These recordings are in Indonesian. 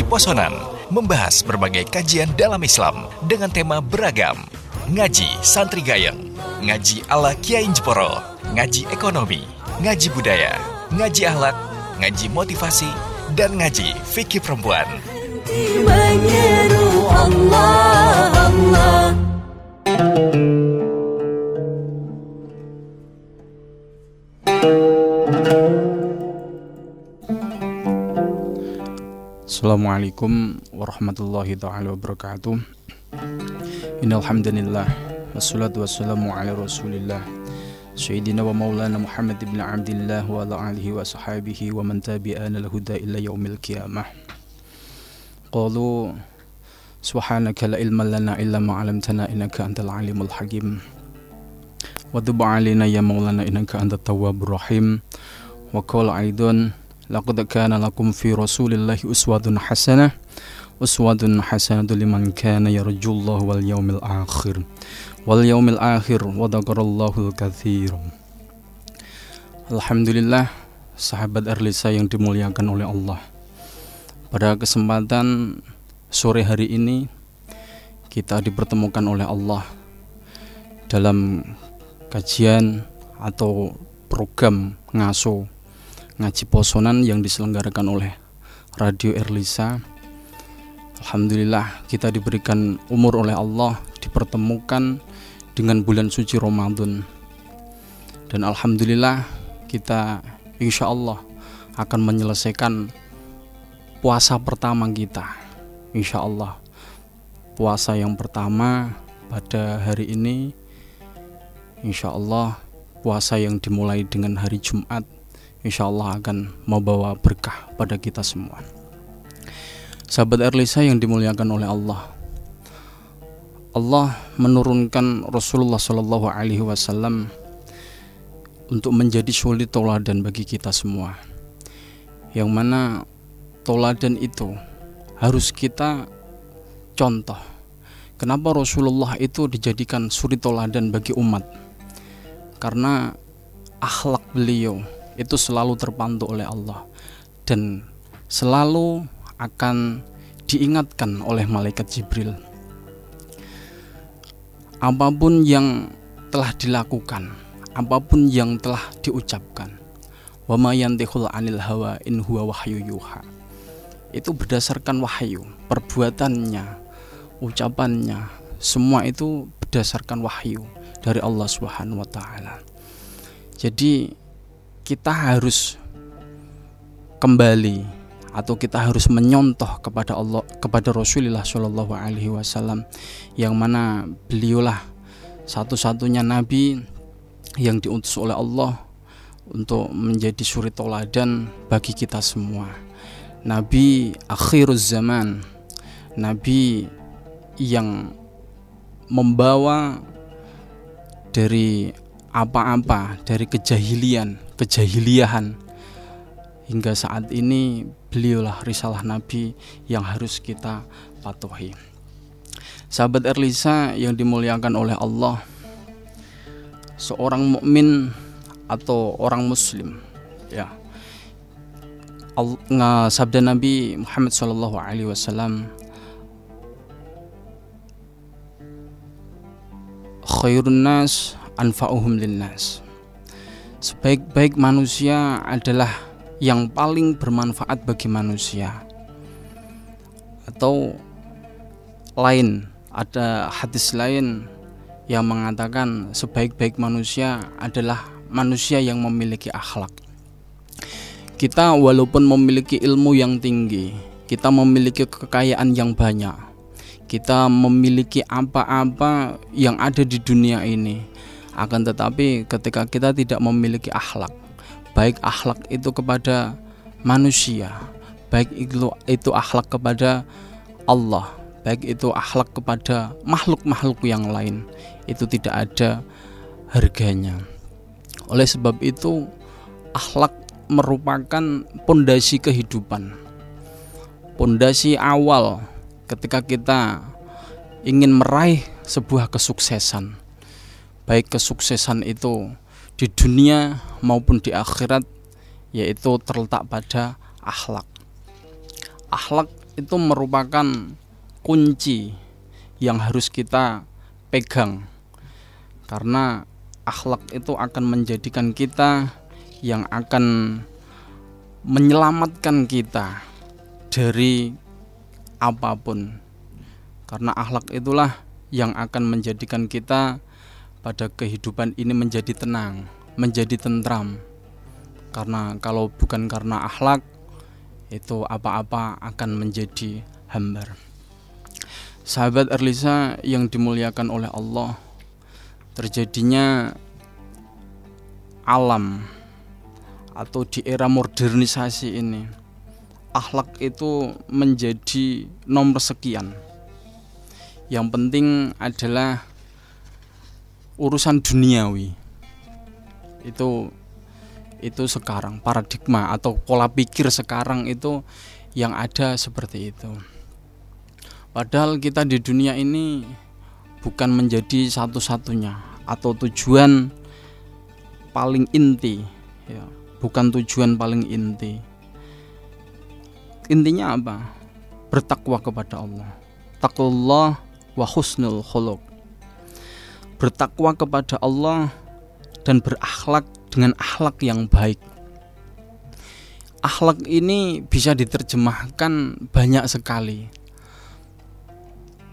Posonan membahas berbagai kajian dalam Islam dengan tema beragam. Ngaji Santri Gayeng, ngaji ala Kiai Jeporo, ngaji ekonomi, ngaji budaya, ngaji akhlak, ngaji motivasi, dan ngaji fikih perempuan. Allah Allah Assalamualaikum warahmatullahi taala wabarakatuh. Innal hamdalillah wassalatu wassalamu ala Rasulillah. سيدنا ومولانا محمد بن عبد الله وعلى آله وصحبه ومن تبعنا الهدى إلى يوم القيامة قالوا سبحانك لا علم لنا إلا ما علمتنا إنك أنت العليم الحكيم وتب علينا يا مولانا إنك أنت التواب الرحيم وقال أيضا laqad kana lakum fi rasulillahi uswatun hasanah uswatun hasanatun liman kana yarjullaha wal yaumil akhir. Wal yaumil akhir wa dzakarallahu katsir Alhamdulillah sahabat Erlisa yang dimuliakan oleh Allah. Pada kesempatan sore hari ini kita dipertemukan oleh Allah dalam kajian atau program ngaso ngaji posonan yang diselenggarakan oleh Radio Erlisa. Alhamdulillah kita diberikan umur oleh Allah dipertemukan dengan bulan suci Ramadan. Dan alhamdulillah kita insya Allah akan menyelesaikan puasa pertama kita. Insya Allah puasa yang pertama pada hari ini insya Allah puasa yang dimulai dengan hari Jumat insya Allah akan membawa berkah pada kita semua. Sahabat Erlisa yang dimuliakan oleh Allah, Allah menurunkan Rasulullah Shallallahu Alaihi Wasallam untuk menjadi suri toladan bagi kita semua. Yang mana toladan itu harus kita contoh. Kenapa Rasulullah itu dijadikan suri toladan bagi umat? Karena akhlak beliau itu selalu terpantau oleh Allah dan selalu akan diingatkan oleh malaikat Jibril. Apa pun yang telah dilakukan, apa pun yang telah diucapkan, wa ma yantiqul anil hawa in huwa wahyu yuha. Itu berdasarkan wahyu, perbuatannya, ucapannya, semua itu berdasarkan wahyu dari Allah Subhanahu wa taala. Jadi kita harus kembali atau kita harus menyontoh kepada Allah kepada Rasulullah Shallallahu Alaihi Wasallam yang mana beliaulah satu-satunya nabi yang diutus oleh Allah untuk menjadi suri toladan bagi kita semua. Nabi akhiruz zaman nabi yang membawa dari apa-apa dari kejahilian, kejahiliahan hingga saat ini beliaulah risalah Nabi yang harus kita patuhi. Sahabat Erlisa yang dimuliakan oleh Allah, seorang mukmin atau orang muslim ya. Sabda Nabi Muhammad Shallallahu Alaihi Wasallam khairun nas anfa'uhum linnas. Sebaik-baik manusia adalah yang paling bermanfaat bagi manusia. Atau lain, ada hadis lain yang mengatakan sebaik-baik manusia adalah manusia yang memiliki akhlak. Kita walaupun memiliki ilmu yang tinggi, kita memiliki kekayaan yang banyak, kita memiliki apa-apa yang ada di dunia ini, akan tetapi ketika kita tidak memiliki akhlak, baik akhlak itu kepada manusia, baik itu itu akhlak kepada Allah, baik itu akhlak kepada makhluk-makhluk yang lain, itu tidak ada harganya. Oleh sebab itu, akhlak merupakan pondasi kehidupan. Pondasi awal ketika kita ingin meraih sebuah kesuksesan baik kesuksesan itu di dunia maupun di akhirat yaitu terletak pada akhlak. Akhlak itu merupakan kunci yang harus kita pegang karena akhlak itu akan menjadikan kita yang akan menyelamatkan kita dari apa pun karena akhlak itulah yang akan menjadikan kita pada kehidupan ini menjadi tenang menjadi tentram. Karena kalau bukan karena akhlak itu apa-apa akan menjadi hambar. Sahabat Erlisa yang dimuliakan oleh Allah terjadinya alam atau di era modernisasi ini akhlak itu menjadi nomor sekian. Yang penting adalah urusan duniawi. Itu itu sekarang paradigma atau pola pikir sekarang itu yang ada seperti itu. Padahal kita di dunia ini bukan menjadi satu-satunya atau tujuan paling inti ya. Bukan tujuan paling inti. Intinya apa? Bertakwa kepada Allah. Takullah wa husnul khuluq bertakwa kepada Allah dan berakhlak dengan akhlak yang baik. Akhlak ini bisa diterjemahkan banyak sekali.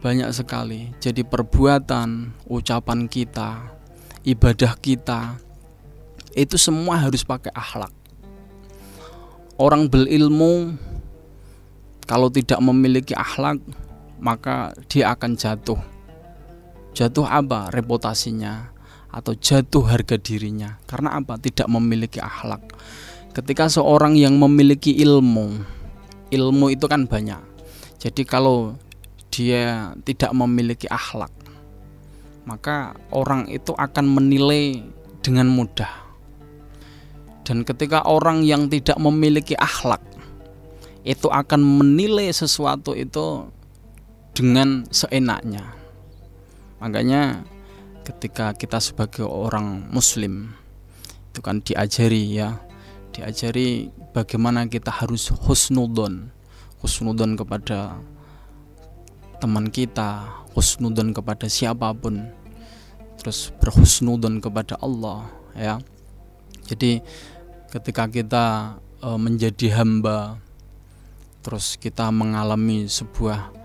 Banyak sekali. Jadi perbuatan ucapan kita ibadah kita itu semua harus pakai akhlak. Orang berilmu kalau tidak memiliki akhlak maka dia akan jatuh jatuh apa reputasinya? Atau jatuh harga dirinya? Karena apa? Tidak memiliki akhlak. Ketika seorang yang memiliki ilmu ilmu itu kan banyak. Jadi kalau dia tidak memiliki akhlak, maka orang itu akan menilai dengan mudah. Dan ketika orang yang tidak memiliki akhlak itu akan menilai sesuatu itu dengan seenaknya. Makanya ketika kita sebagai orang muslim itu kan diajari ya, diajari bagaimana kita harus husnudon, husnudon kepada teman kita husnudon kepada siapa pun. Terus berhusnudon kepada Allah ya. Jadi ketika kita e, menjadi hamba terus kita mengalami sebuah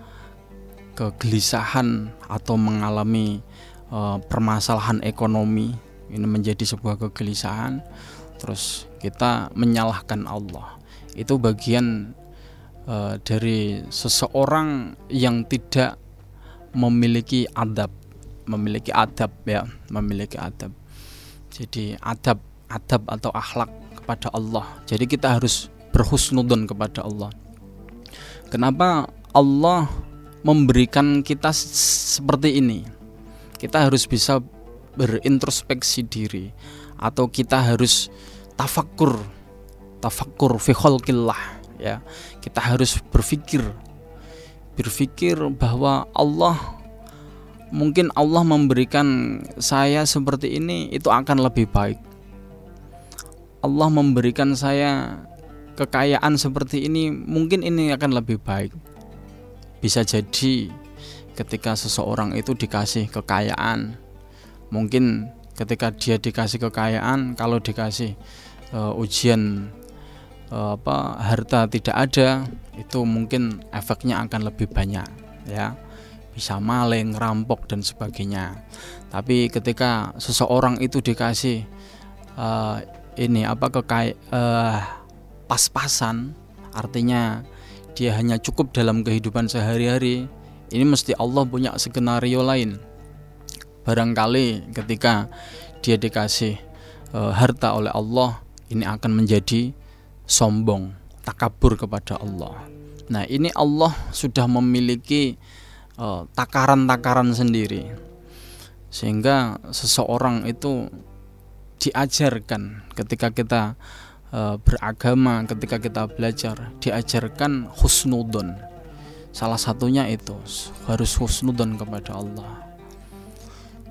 kegelisahan atau mengalami e, permasalahan ekonomi ini menjadi sebuah kegelisahan terus kita menyalahkan Allah itu bagian uh, dari seseorang yang tidak memiliki adab, memiliki adab ya, memiliki adab. Jadi adab, adab atau akhlak kepada Allah. Jadi kita harus berhusnudon kepada Allah. Kenapa Allah memberikan kita seperti ini? Kita harus bisa berintrospeksi diri atau kita harus tafakur tafakur fi khalqillah ya. Kita harus berpikir berpikir bahwa Allah mungkin Allah memberikan saya seperti ini itu akan lebih baik. Allah memberikan saya kekayaan seperti ini mungkin ini akan lebih baik bisa jadi ketika seseorang itu dikasih kekayaan mungkin ketika dia dikasih kekayaan kalau dikasih uh, ujian Eh, apa harta tidak ada itu mungkin efeknya akan lebih banyak ya bisa maling, rampok dan sebagainya. Tapi ketika seseorang itu dikasih uh, ini apa kekai uh, pas-pasan, artinya dia hanya cukup dalam kehidupan sehari-hari. Ini mesti Allah punya skenario lain. Barangkali ketika dia dikasih uh, harta oleh Allah, ini akan menjadi sombong, takabur kepada Allah. Nah, ini Allah sudah memiliki uh, takaran-takaran sendiri. Sehingga seseorang itu diajarkan ketika kita uh, beragama, ketika kita belajar, diajarkan husnudon. Salah satunya itu harus husnudon kepada Allah.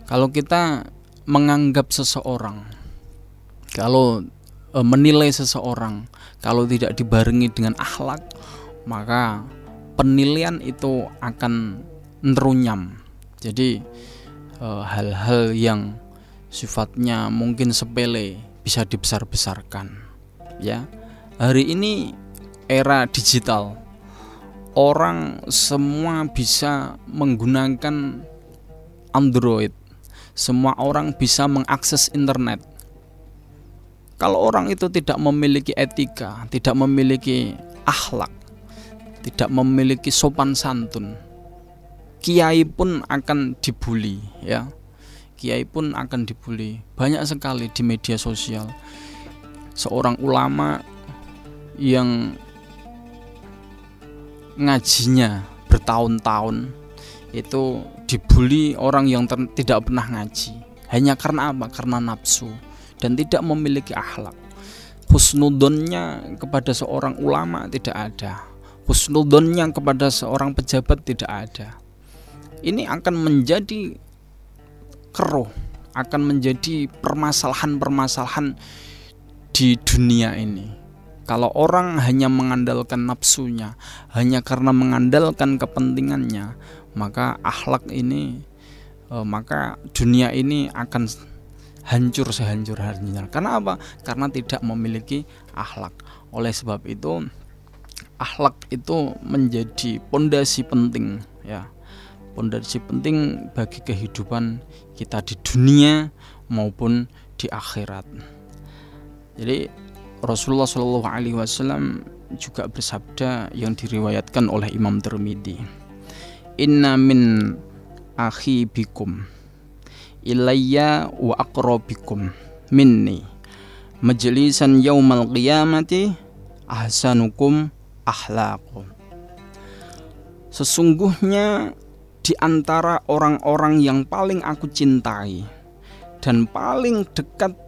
Kalau kita menganggap seseorang kalau e, menilai seseorang kalau tidak dibarengi dengan akhlak maka penilaian itu akan nerunyam jadi eh, hal-hal yang sifatnya mungkin sepele bisa dibesar-besarkan ya. Hari ini era digital. Orang semua bisa menggunakan Android. Semua orang bisa mengakses internet. Kalau orang itu tidak memiliki etika tidak memiliki akhlak tidak memiliki sopan santun kiai pun akan dibully ya. Kiai pun akan dibully. Banyak sekali di media sosial. Seorang ulama yang ngajinya bertahun-tahun itu dibully orang yang tidak pernah ngaji. Hanya karena apa? Karena nafsu dan tidak memiliki akhlak. Husnudonnya kepada seorang ulama tidak ada. Husnudonnya kepada seorang pejabat tidak ada. Ini akan menjadi keruh akan menjadi permasalahan-permasalahan di dunia ini. Kalau orang hanya mengandalkan nafsunya, hanya karena mengandalkan kepentingannya, maka akhlak ini, eh, maka dunia ini akan hancur sehancur-hancurnya. Karena apa? Karena tidak memiliki akhlak. Oleh sebab itu, akhlak itu menjadi pondasi penting, ya pondasi penting bagi kehidupan kita di dunia maupun di akhirat. Jadi Rasulullah Shallallahu Alaihi Wasallam juga bersabda yang diriwayatkan oleh Imam Tirmidzi. Inna min akhi bikum ilayya wa aqrabikum minni majlisan yaumal qiyamati ahsanukum akhlaqu Sesungguhnya di antara orang-orang yang paling aku cintai dan paling dekat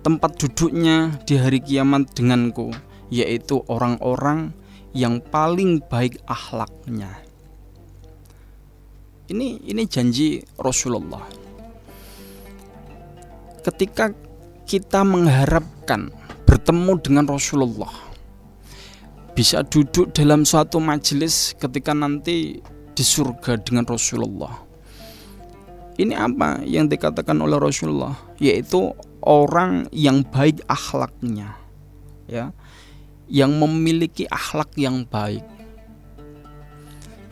tempat duduknya di hari kiamat denganku yaitu orang-orang yang paling baik akhlaknya. Ini ini janji Rasulullah. Ketika kita mengharapkan bertemu dengan Rasulullah bisa duduk dalam suatu majelis ketika nanti di surga dengan Rasulullah. Ini apa yang dikatakan oleh Rasulullah? Yaitu orang yang baik akhlaknya. Ya. Yang memiliki akhlak yang baik.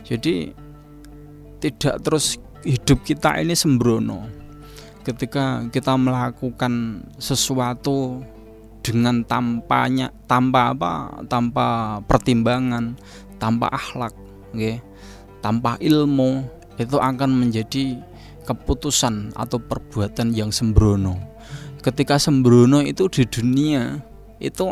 Jadi tidak terus hidup kita ini sembrono. Ketika kita melakukan sesuatu dengan tampanya tanpa apa? tanpa pertimbangan, tanpa akhlak, okay? tanpa ilmu itu akan menjadi keputusan atau perbuatan yang sembrono. Ketika sembrono itu di dunia itu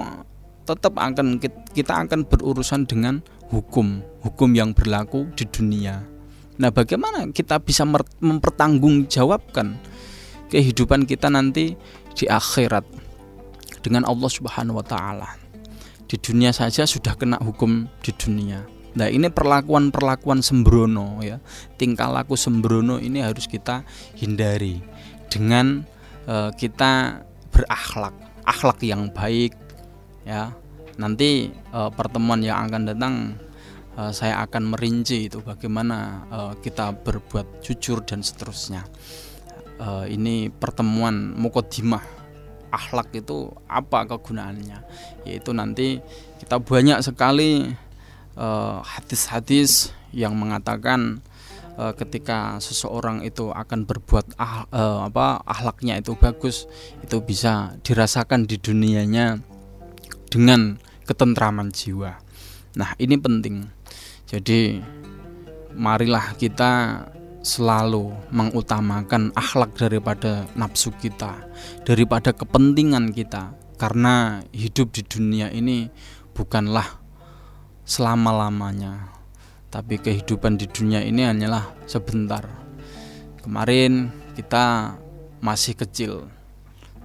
tetap akan kita akan berurusan dengan hukum, hukum yang berlaku di dunia. Nah, bagaimana kita bisa mempertanggungjawabkan kehidupan kita nanti di akhirat dengan Allah Subhanahu wa taala? Di dunia saja sudah kena hukum di dunia Nah ini perlakuan-perlakuan sembrono ya. Tingkah laku sembrono ini harus kita hindari dengan uh, kita berakhlak akhlak yang baik ya. Nanti uh, pertemuan yang akan datang uh, saya akan merinci itu bagaimana uh, kita berbuat jujur dan seterusnya. Uh, ini pertemuan mukodimah akhlak itu apa kegunaannya? Yaitu nanti kita banyak sekali hadis-hadis uh, yang mengatakan uh, ketika seseorang itu akan berbuat ah, uh, apa akhlaknya itu bagus itu bisa dirasakan di dunianya dengan ketentraman jiwa. Nah, ini penting. Jadi marilah kita selalu mengutamakan akhlak daripada nafsu kita, daripada kepentingan kita. Karena hidup di dunia ini bukanlah selama-lamanya. Tapi kehidupan di dunia ini hanyalah sebentar. Kemarin kita masih kecil.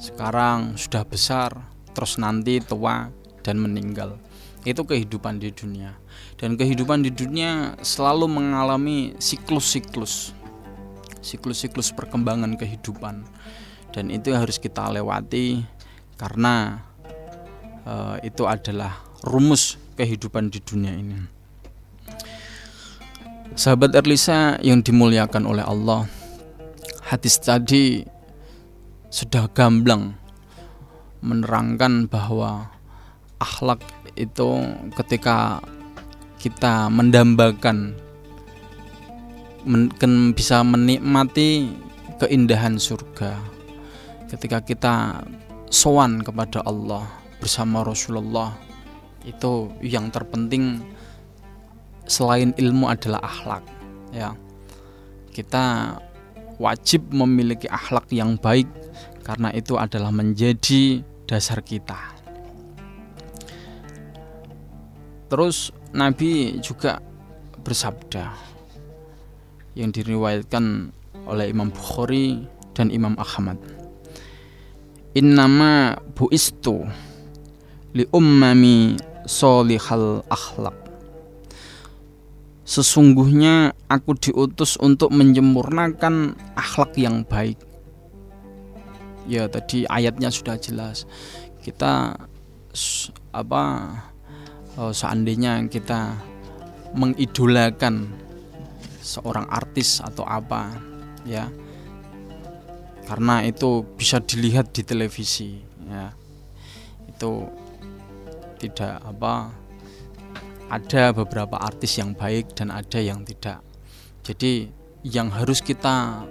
Sekarang sudah besar, terus nanti tua dan meninggal. Itu kehidupan di dunia. Dan kehidupan di dunia selalu mengalami siklus-siklus. Siklus-siklus perkembangan kehidupan. Dan itu harus kita lewati karena uh, itu adalah rumus kehidupan di dunia ini. Sahabat Erlisa yang dimuliakan oleh Allah, hadis tadi sudah gamblang menerangkan bahwa akhlak itu ketika kita mendambakan men, bisa menikmati keindahan surga ketika kita sowan kepada Allah bersama Rasulullah itu yang terpenting selain ilmu adalah akhlak ya. Kita wajib memiliki akhlak yang baik karena itu adalah menjadi dasar kita. Terus Nabi juga bersabda yang diriwayatkan oleh Imam Bukhari dan Imam Ahmad. Innama buistu li ummami solihal akhlak Sesungguhnya aku diutus untuk menyempurnakan akhlak yang baik. Ya tadi ayatnya sudah jelas. Kita apa oh, seandainya kita mengidolakan seorang artis atau apa ya karena itu bisa dilihat di televisi ya itu tidak apa ada beberapa artis yang baik dan ada yang tidak. Jadi yang harus kita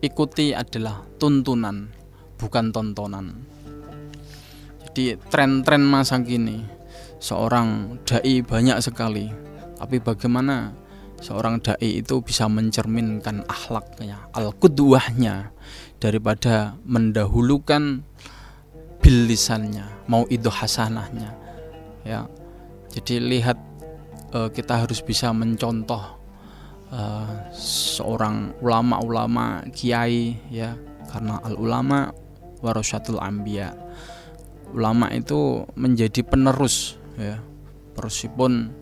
ikuti adalah tuntunan, bukan tontonan. Jadi tren-tren masa kini seorang dai banyak sekali, tapi bagaimana seorang dai itu bisa mencerminkan akhlaknya, al-qudwahnya daripada mendahulukan bilisannya, mau itu hasanahnya. Ya. Jadi lihat uh, kita harus bisa mencontoh uh, seorang ulama-ulama kiai ya. Karena al ulama warasatul ambia ulama itu menjadi penerus ya. Meskipun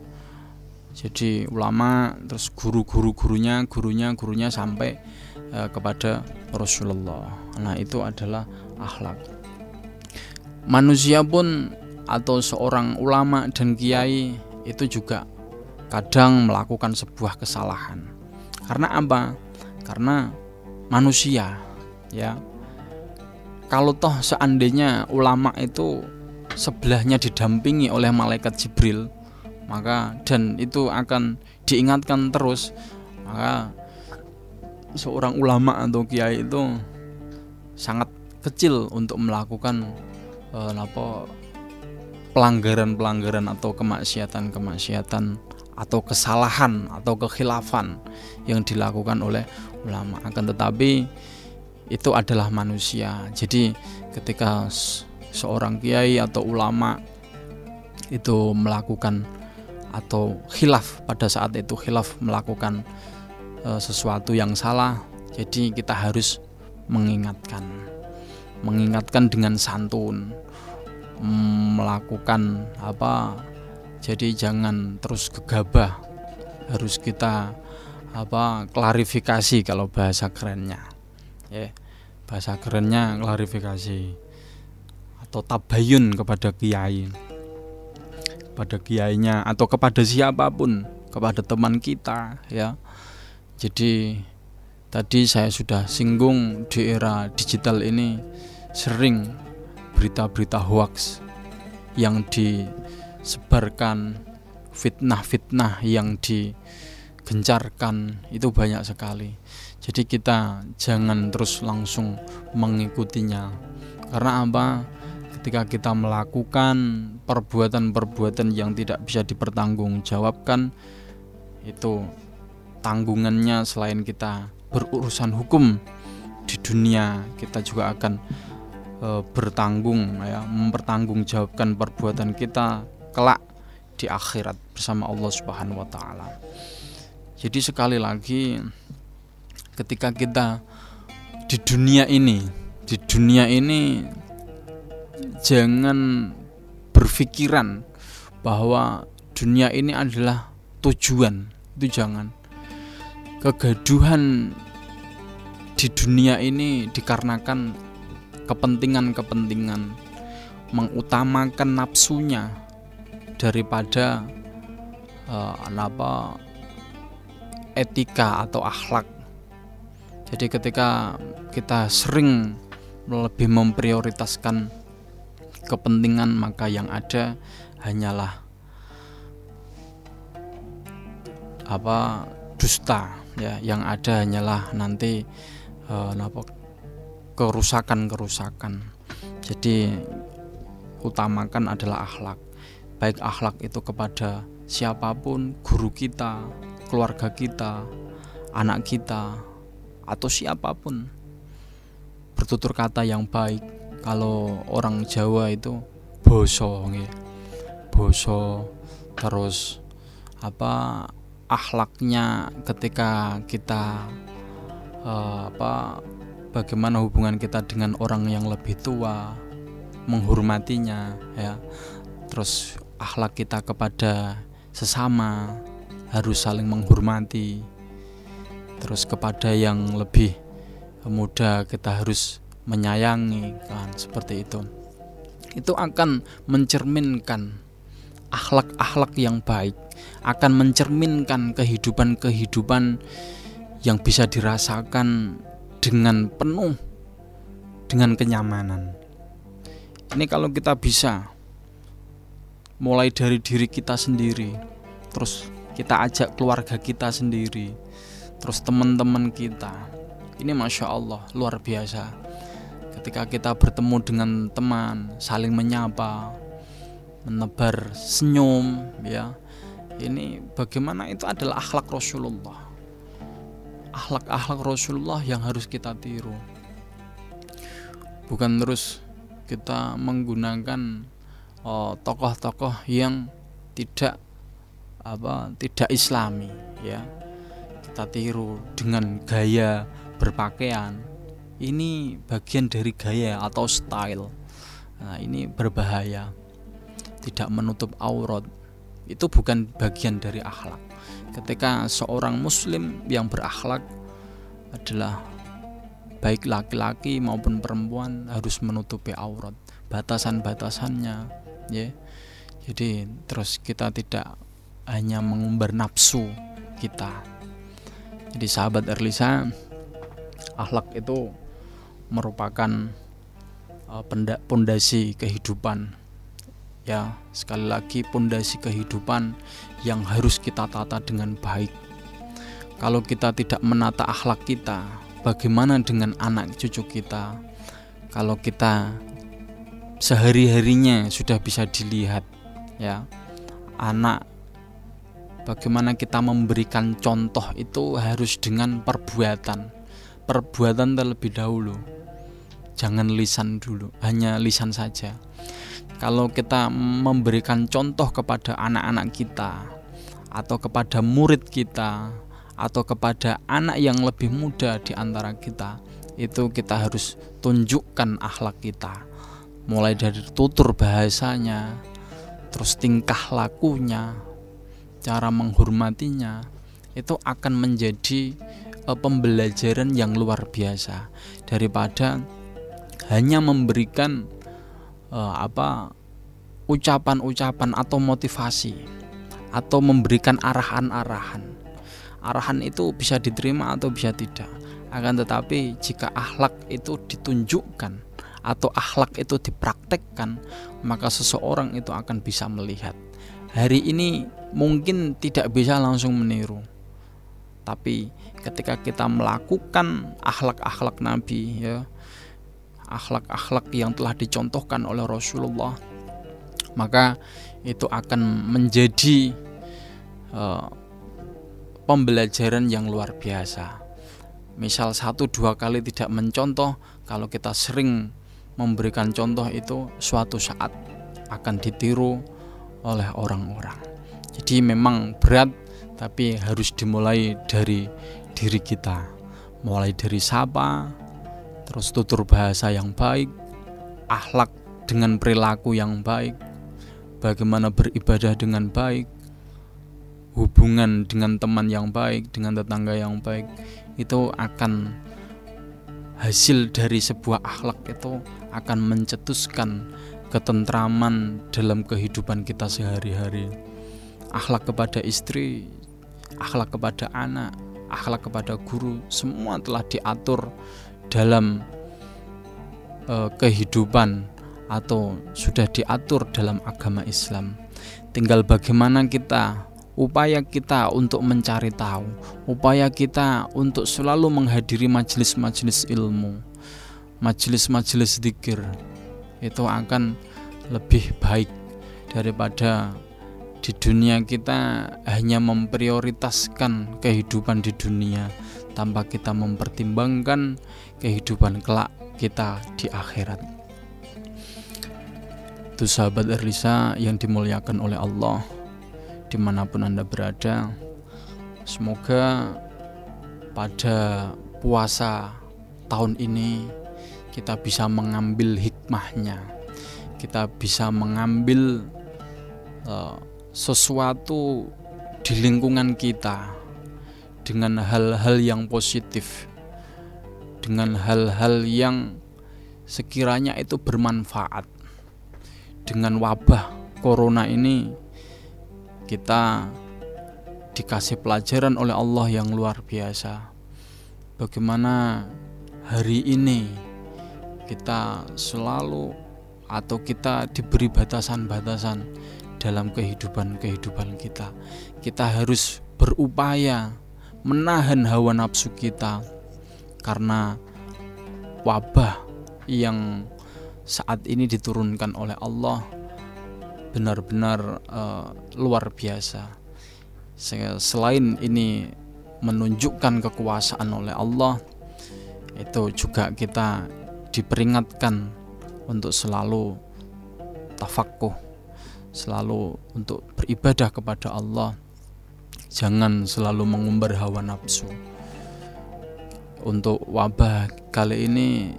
jadi ulama terus guru-guru gurunya gurunya gurunya sampai uh, kepada Rasulullah. Nah itu adalah akhlak. Manusia pun atau seorang ulama dan kiai itu juga kadang melakukan sebuah kesalahan. Karena apa? Karena manusia, ya. Kalau toh seandainya ulama itu sebelahnya didampingi oleh malaikat Jibril, maka dan itu akan diingatkan terus, maka seorang ulama atau kiai itu sangat kecil untuk melakukan eh, apa pelanggaran-pelanggaran atau kemaksiatan-kemaksiatan atau kesalahan atau kekhilafan yang dilakukan oleh ulama. Akan tetapi itu adalah manusia. Jadi ketika seorang kiai atau ulama itu melakukan atau khilaf pada saat itu khilaf melakukan e, sesuatu yang salah jadi kita harus mengingatkan. Mengingatkan dengan santun melakukan apa jadi jangan terus gegabah. Harus kita apa klarifikasi kalau bahasa kerennya. Ya bahasa kerennya klarifikasi atau tabayun kepada kiai. Kepada kiainya atau kepada siapa pun kepada teman kita ya. Jadi tadi saya sudah singgung di era digital ini sering berita-berita hoax yang di sebarkan fitnah-fitnah yang digencarkan itu banyak sekali. Jadi kita jangan terus langsung mengikutinya. Karena apa? Ketika kita melakukan perbuatan-perbuatan yang tidak bisa dipertanggungjawabkan itu tanggungannya selain kita berurusan hukum di dunia kita juga akan e, bertanggung ya mempertanggungjawabkan perbuatan kita kelak di akhirat bersama Allah Subhanahu wa taala. Jadi sekali lagi ketika kita di dunia ini, di dunia ini jangan berpikiran bahwa dunia ini adalah tujuan. Itu jangan. Kegaduhan di dunia ini dikarenakan kepentingan-kepentingan mengutamakan nafsunya daripada uh, apa etika atau akhlak. Jadi ketika kita sering lebih memprioritaskan kepentingan maka yang ada hanyalah apa dusta ya yang ada hanyalah nanti uh, kerusakan-kerusakan. Jadi utamakan adalah akhlak. Baik akhlak itu kepada siapa pun, guru kita, keluarga kita, anak kita, atau siapa pun. Bertutur kata yang baik. Kalau orang Jawa itu boso, boso, terus apa akhlaknya ketika kita uh, apa bagaimana hubungan kita dengan orang yang lebih tua menghormatinya ya. Terus akhlak kita kepada sesama harus saling menghormati. Terus kepada yang lebih muda kita harus menyayangi kan seperti itu. Itu akan mencerminkan akhlak-akhlak yang baik akan mencerminkan kehidupan-kehidupan yang bisa dirasakan dengan penuh dengan kenyamanan. Ini kalau kita bisa mulai dari diri kita sendiri, terus kita ajak keluarga kita sendiri, terus teman-teman kita. Ini masya Allah luar biasa. Ketika kita bertemu dengan teman, saling menyapa, menebar senyum, ya. Ini bagaimana itu adalah akhlak Rasulullah akhlak-akhlak Rasulullah yang harus kita tiru. Bukan terus kita menggunakan tokoh tokoh-tokoh yang tidak apa tidak islami ya. Kita tiru dengan gaya berpakaian. Ini bagian dari gaya atau style. Nah ini berbahaya. Tidak menutup aurat. Itu bukan bagian dari akhlak ketika seorang muslim yang berakhlak adalah baik laki-laki maupun perempuan harus menutupi aurat batasan-batasannya ya. Jadi terus kita tidak hanya mengumbar nafsu kita. Jadi sahabat Erlisa akhlak itu merupakan uh, pondasi kehidupan ya sekali lagi pondasi kehidupan yang harus kita tata dengan baik. Kalau kita tidak menata akhlak kita bagaimana dengan anak cucu kita? Kalau kita sehari-harinya sudah bisa dilihat ya anak bagaimana kita memberikan contoh itu harus dengan perbuatan. Perbuatan terlebih dahulu. Jangan lisan dulu hanya lisan saja kalau kita memberikan contoh kepada anak-anak kita atau kepada murid kita atau kepada anak yang lebih muda di antara kita itu kita harus tunjukkan akhlak kita. Mulai dari tutur bahasanya terus tingkah lakunya cara menghormatinya itu akan menjadi uh, pembelajaran yang luar biasa. Daripada hanya memberikan uh, apa ucapan-ucapan atau motivasi atau memberikan arahan-arahan. Arahan itu bisa diterima atau bisa tidak. Akan tetapi jika akhlak itu ditunjukkan atau akhlak itu dipraktekkan, maka seseorang itu akan bisa melihat. Hari ini mungkin tidak bisa langsung meniru. Tapi ketika kita melakukan akhlak-akhlak Nabi ya, akhlak-akhlak yang telah dicontohkan oleh Rasulullah maka itu akan menjadi uh, pembelajaran yang luar biasa. Misal satu dua kali tidak mencontoh kalau kita sering memberikan contoh itu suatu saat akan ditiru oleh orang-orang. Jadi memang berat tapi harus dimulai dari diri kita. Mulai dari sapa terus tutur bahasa yang baik, akhlak dengan perilaku yang baik, bagaimana beribadah dengan baik, hubungan dengan teman yang baik, dengan tetangga yang baik, itu akan hasil dari sebuah akhlak itu akan mencetuskan ketentraman dalam kehidupan kita sehari-hari. Akhlak kepada istri akhlak kepada anak, akhlak kepada guru, semua telah diatur dalam uh, kehidupan atau sudah diatur dalam agama Islam. Tinggal bagaimana kita upaya kita untuk mencari tahu, upaya kita untuk selalu menghadiri majelis-majelis ilmu, majelis-majelis zikir itu akan lebih baik daripada di dunia kita hanya memprioritaskan kehidupan di dunia tanpa kita mempertimbangkan kehidupan kelak kita di akhirat. Itu sahabat Erlisa yang dimuliakan oleh Allah di mana pun Anda berada. Semoga pada puasa tahun ini kita bisa mengambil hikmahnya, kita bisa mengambil uh, sesuatu di lingkungan kita dengan hal-hal yang positif, dengan hal-hal yang sekiranya itu bermanfaat. Dengan wabah corona ini, kita dikasih pelajaran oleh Allah yang luar biasa. Bagaimana hari ini kita selalu atau kita diberi batasan-batasan dalam kehidupan-kehidupan kita. Kita harus berupaya menahan hawa nafsu kita karena wabah yang saat ini diturunkan oleh Allah benar-benar uh, luar biasa. Selain ini menunjukkan kekuasaan oleh Allah, itu juga kita diperingatkan untuk selalu tafakuh selalu untuk beribadah kepada Allah jangan selalu mengumbar hawa nafsu untuk wabah. Kali ini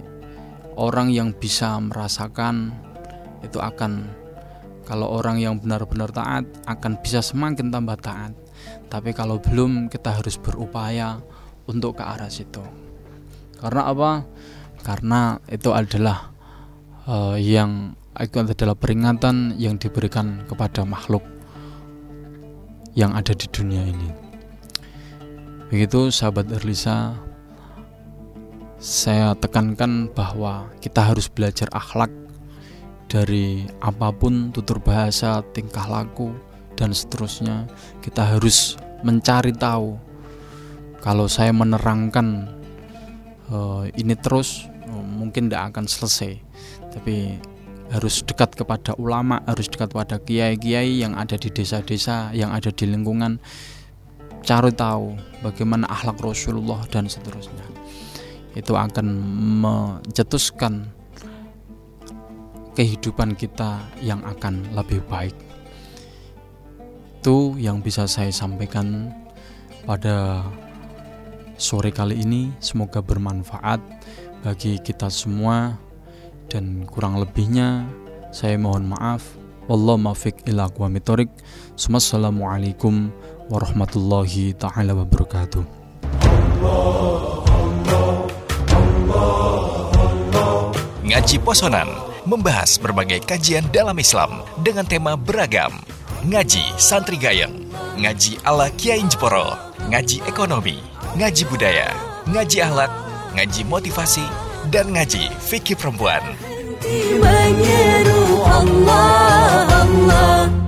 orang yang bisa merasakan itu akan kalau orang yang benar-benar taat akan bisa semakin tambah taat. Tapi kalau belum kita harus berupaya untuk ke arah situ. Karena apa? Karena itu adalah uh, yang itu adalah peringatan yang diberikan kepada makhluk yang ada di dunia ini. Begitu sahabat Erlisa, saya tekankan bahwa kita harus belajar akhlak dari apa pun tutur bahasa, tingkah laku, dan seterusnya. Kita harus mencari tahu. Kalau saya menerangkan uh, ini terus, uh, mungkin tidak akan selesai. Tapi harus dekat kepada ulama, harus dekat pada kiai-kiai yang ada di desa-desa, yang ada di lingkungan. Cari tahu bagaimana akhlak Rasulullah dan seterusnya. Itu akan mencetuskan kehidupan kita yang akan lebih baik. Itu yang bisa saya sampaikan pada sore kali ini. Semoga bermanfaat bagi kita semua dan kurang lebihnya saya mohon maaf wallahu mafiq ila aqwamitorik Assalamualaikum warahmatullahi taala wabarakatuh Ngaji Posonan membahas berbagai kajian dalam Islam dengan tema beragam. Ngaji Santri Gayeng, Ngaji ala Kiai Jeporo, Ngaji Ekonomi, Ngaji Budaya, Ngaji Ahlak, Ngaji Motivasi, dan Ngaji Fikih Perempuan. Allah, Allah.